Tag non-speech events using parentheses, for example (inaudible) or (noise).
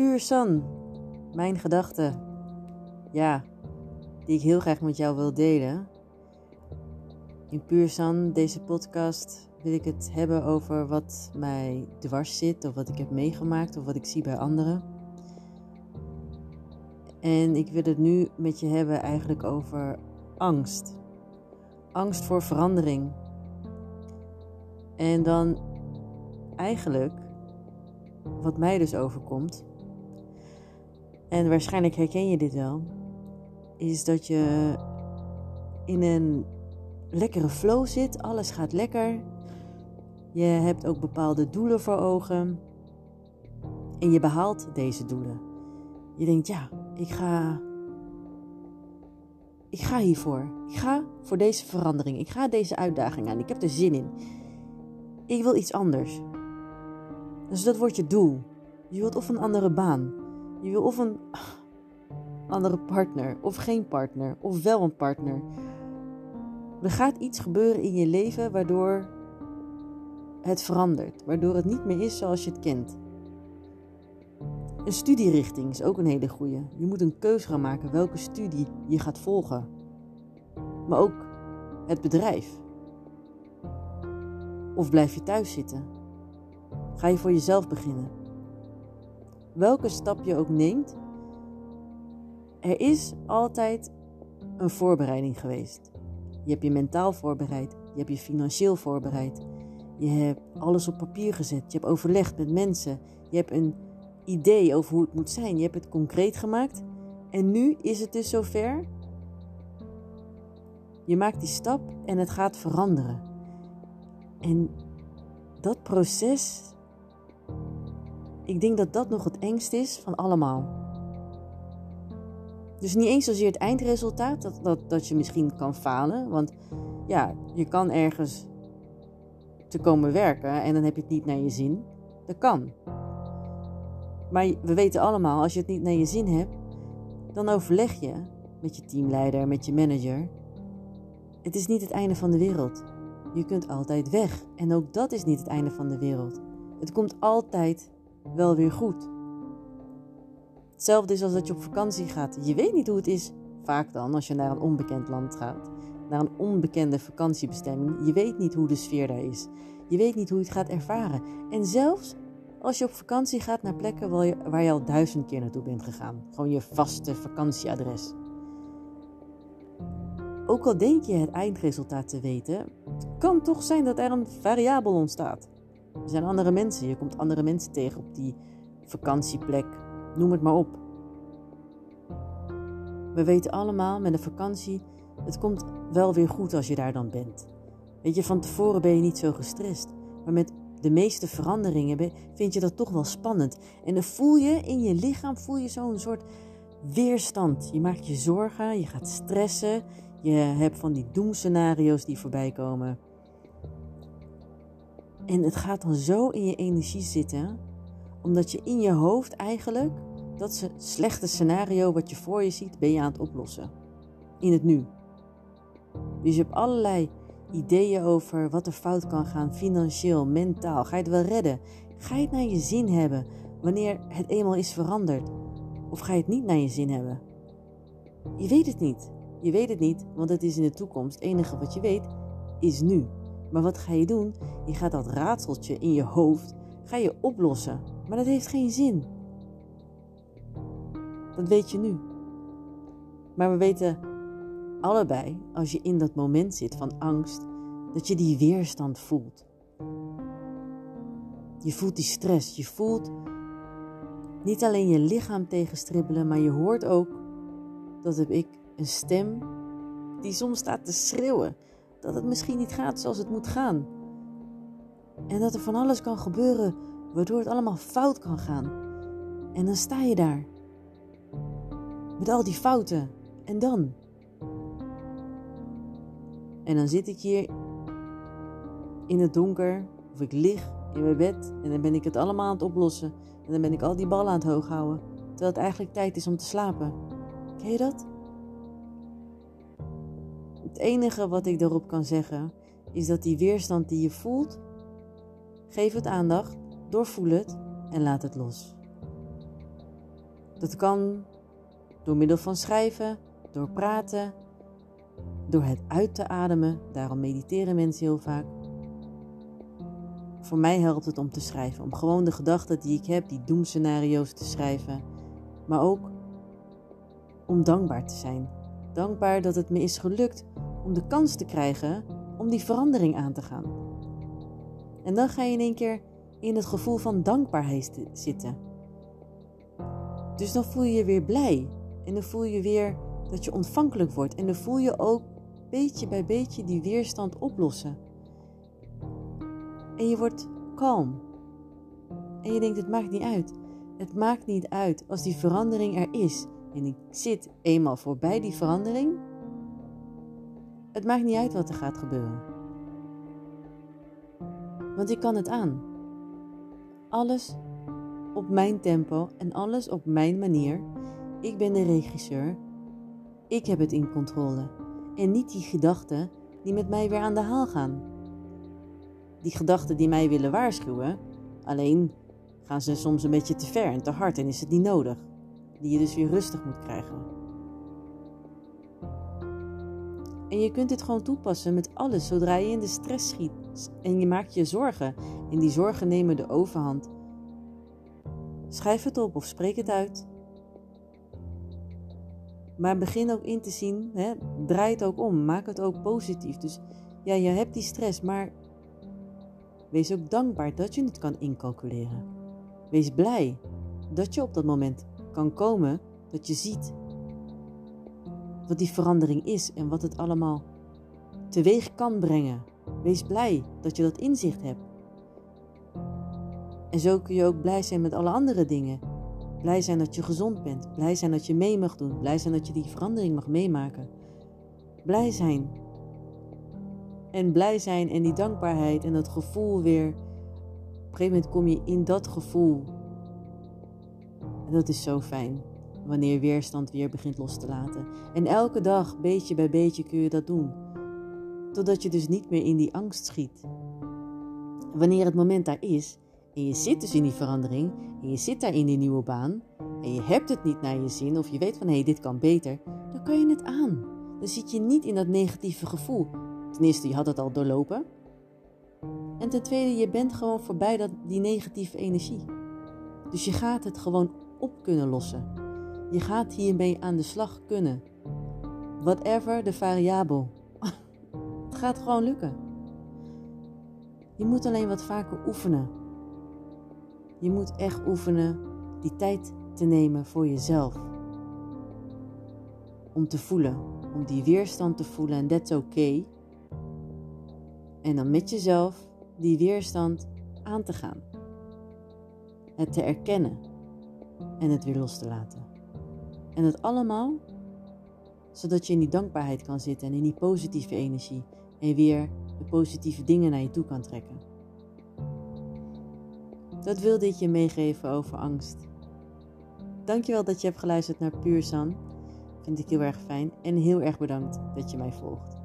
Puur San, mijn gedachten. Ja, die ik heel graag met jou wil delen. In Puur San, deze podcast, wil ik het hebben over wat mij dwars zit, of wat ik heb meegemaakt, of wat ik zie bij anderen. En ik wil het nu met je hebben eigenlijk over angst. Angst voor verandering. En dan eigenlijk, wat mij dus overkomt, en waarschijnlijk herken je dit wel, is dat je in een lekkere flow zit, alles gaat lekker. Je hebt ook bepaalde doelen voor ogen en je behaalt deze doelen. Je denkt, ja, ik ga ik ga hiervoor. Ik ga voor deze verandering. Ik ga deze uitdaging aan. Ik heb er zin in. Ik wil iets anders. Dus dat wordt je doel. Je wilt of een andere baan. Je wil of een andere partner, of geen partner, of wel een partner. Er gaat iets gebeuren in je leven waardoor het verandert, waardoor het niet meer is zoals je het kent. Een studierichting is ook een hele goede. Je moet een keuze gaan maken welke studie je gaat volgen. Maar ook het bedrijf. Of blijf je thuis zitten? Ga je voor jezelf beginnen? Welke stap je ook neemt, er is altijd een voorbereiding geweest. Je hebt je mentaal voorbereid, je hebt je financieel voorbereid, je hebt alles op papier gezet, je hebt overlegd met mensen, je hebt een idee over hoe het moet zijn. Je hebt het concreet gemaakt. En nu is het dus zover. Je maakt die stap en het gaat veranderen. En dat proces, ik denk dat dat nog het engst is van allemaal. Dus niet eens zozeer het eindresultaat, dat, dat, dat je misschien kan falen. Want ja, je kan ergens te komen werken en dan heb je het niet naar je zin. Dat kan. Maar we weten allemaal, als je het niet naar je zin hebt, dan overleg je met je teamleider, met je manager. Het is niet het einde van de wereld. Je kunt altijd weg. En ook dat is niet het einde van de wereld. Het komt altijd wel weer goed. Hetzelfde is als dat je op vakantie gaat. Je weet niet hoe het is, vaak dan, als je naar een onbekend land gaat. Naar een onbekende vakantiebestemming. Je weet niet hoe de sfeer daar is. Je weet niet hoe je het gaat ervaren. En zelfs als je op vakantie gaat naar plekken waar je, waar je al duizend keer naartoe bent gegaan. Gewoon je vaste vakantieadres. Ook al denk je het eindresultaat te weten, kan toch zijn dat er een variabel ontstaat. Er zijn andere mensen, je komt andere mensen tegen op die vakantieplek, noem het maar op. We weten allemaal met een vakantie, het komt wel weer goed als je daar dan bent. Weet je, van tevoren ben je niet zo gestrest. Maar met de meeste veranderingen vind je dat toch wel spannend. En dan voel je in je lichaam voel je zo'n soort weerstand. Je maakt je zorgen, je gaat stressen, je hebt van die doemscenario's die voorbij komen. En het gaat dan zo in je energie zitten, omdat je in je hoofd eigenlijk dat slechte scenario wat je voor je ziet, ben je aan het oplossen. In het nu. Dus je hebt allerlei ideeën over wat er fout kan gaan, financieel, mentaal. Ga je het wel redden? Ga je het naar je zin hebben wanneer het eenmaal is veranderd? Of ga je het niet naar je zin hebben? Je weet het niet. Je weet het niet, want het is in de toekomst. Het enige wat je weet is nu. Maar wat ga je doen? Je gaat dat raadseltje in je hoofd ga je oplossen. Maar dat heeft geen zin. Dat weet je nu. Maar we weten allebei, als je in dat moment zit van angst, dat je die weerstand voelt. Je voelt die stress, je voelt niet alleen je lichaam tegenstribbelen, maar je hoort ook, dat heb ik, een stem die soms staat te schreeuwen. Dat het misschien niet gaat zoals het moet gaan. En dat er van alles kan gebeuren waardoor het allemaal fout kan gaan. En dan sta je daar. Met al die fouten. En dan? En dan zit ik hier in het donker, of ik lig in mijn bed en dan ben ik het allemaal aan het oplossen. En dan ben ik al die ballen aan het hoog houden, terwijl het eigenlijk tijd is om te slapen. Ken je dat? Het enige wat ik daarop kan zeggen is dat die weerstand die je voelt, geef het aandacht, doorvoel het en laat het los. Dat kan door middel van schrijven, door praten, door het uit te ademen. Daarom mediteren mensen heel vaak. Voor mij helpt het om te schrijven, om gewoon de gedachten die ik heb, die doemscenario's te schrijven, maar ook om dankbaar te zijn. Dankbaar dat het me is gelukt om de kans te krijgen om die verandering aan te gaan. En dan ga je in één keer in het gevoel van dankbaarheid zitten. Dus dan voel je je weer blij. En dan voel je weer dat je ontvankelijk wordt. En dan voel je ook beetje bij beetje die weerstand oplossen. En je wordt kalm. En je denkt, het maakt niet uit. Het maakt niet uit als die verandering er is. En ik zit eenmaal voorbij die verandering. Het maakt niet uit wat er gaat gebeuren. Want ik kan het aan. Alles op mijn tempo en alles op mijn manier. Ik ben de regisseur. Ik heb het in controle. En niet die gedachten die met mij weer aan de haal gaan. Die gedachten die mij willen waarschuwen, alleen gaan ze soms een beetje te ver en te hard en is het niet nodig. Die je dus weer rustig moet krijgen. En je kunt dit gewoon toepassen met alles zodra je in de stress schiet en je maakt je zorgen. En die zorgen nemen de overhand. Schrijf het op of spreek het uit. Maar begin ook in te zien, hè, draai het ook om, maak het ook positief. Dus ja, je hebt die stress, maar wees ook dankbaar dat je het kan incalculeren. Wees blij dat je op dat moment kan komen, dat je ziet wat die verandering is en wat het allemaal teweeg kan brengen. Wees blij dat je dat inzicht hebt. En zo kun je ook blij zijn met alle andere dingen. Blij zijn dat je gezond bent. Blij zijn dat je mee mag doen. Blij zijn dat je die verandering mag meemaken. Blij zijn. En blij zijn en die dankbaarheid en dat gevoel weer. Op een gegeven moment kom je in dat gevoel. Dat is zo fijn. Wanneer weerstand weer begint los te laten. En elke dag, beetje bij beetje, kun je dat doen. Totdat je dus niet meer in die angst schiet. Wanneer het moment daar is, en je zit dus in die verandering, en je zit daar in die nieuwe baan, en je hebt het niet naar je zin, of je weet van hé, hey, dit kan beter, dan kan je het aan. Dan zit je niet in dat negatieve gevoel. Ten eerste, je had het al doorlopen. En ten tweede, je bent gewoon voorbij dat, die negatieve energie. Dus je gaat het gewoon op kunnen lossen. Je gaat hiermee aan de slag kunnen. Whatever de variabel. (laughs) het gaat gewoon lukken. Je moet alleen wat vaker oefenen. Je moet echt oefenen die tijd te nemen voor jezelf. Om te voelen, om die weerstand te voelen en that's oké. En dan met jezelf die weerstand aan te gaan. Het te erkennen en het weer los te laten. En dat allemaal zodat je in die dankbaarheid kan zitten en in die positieve energie en weer de positieve dingen naar je toe kan trekken. Dat wilde ik je meegeven over angst. Dankjewel dat je hebt geluisterd naar Puur San. Vind ik heel erg fijn en heel erg bedankt dat je mij volgt.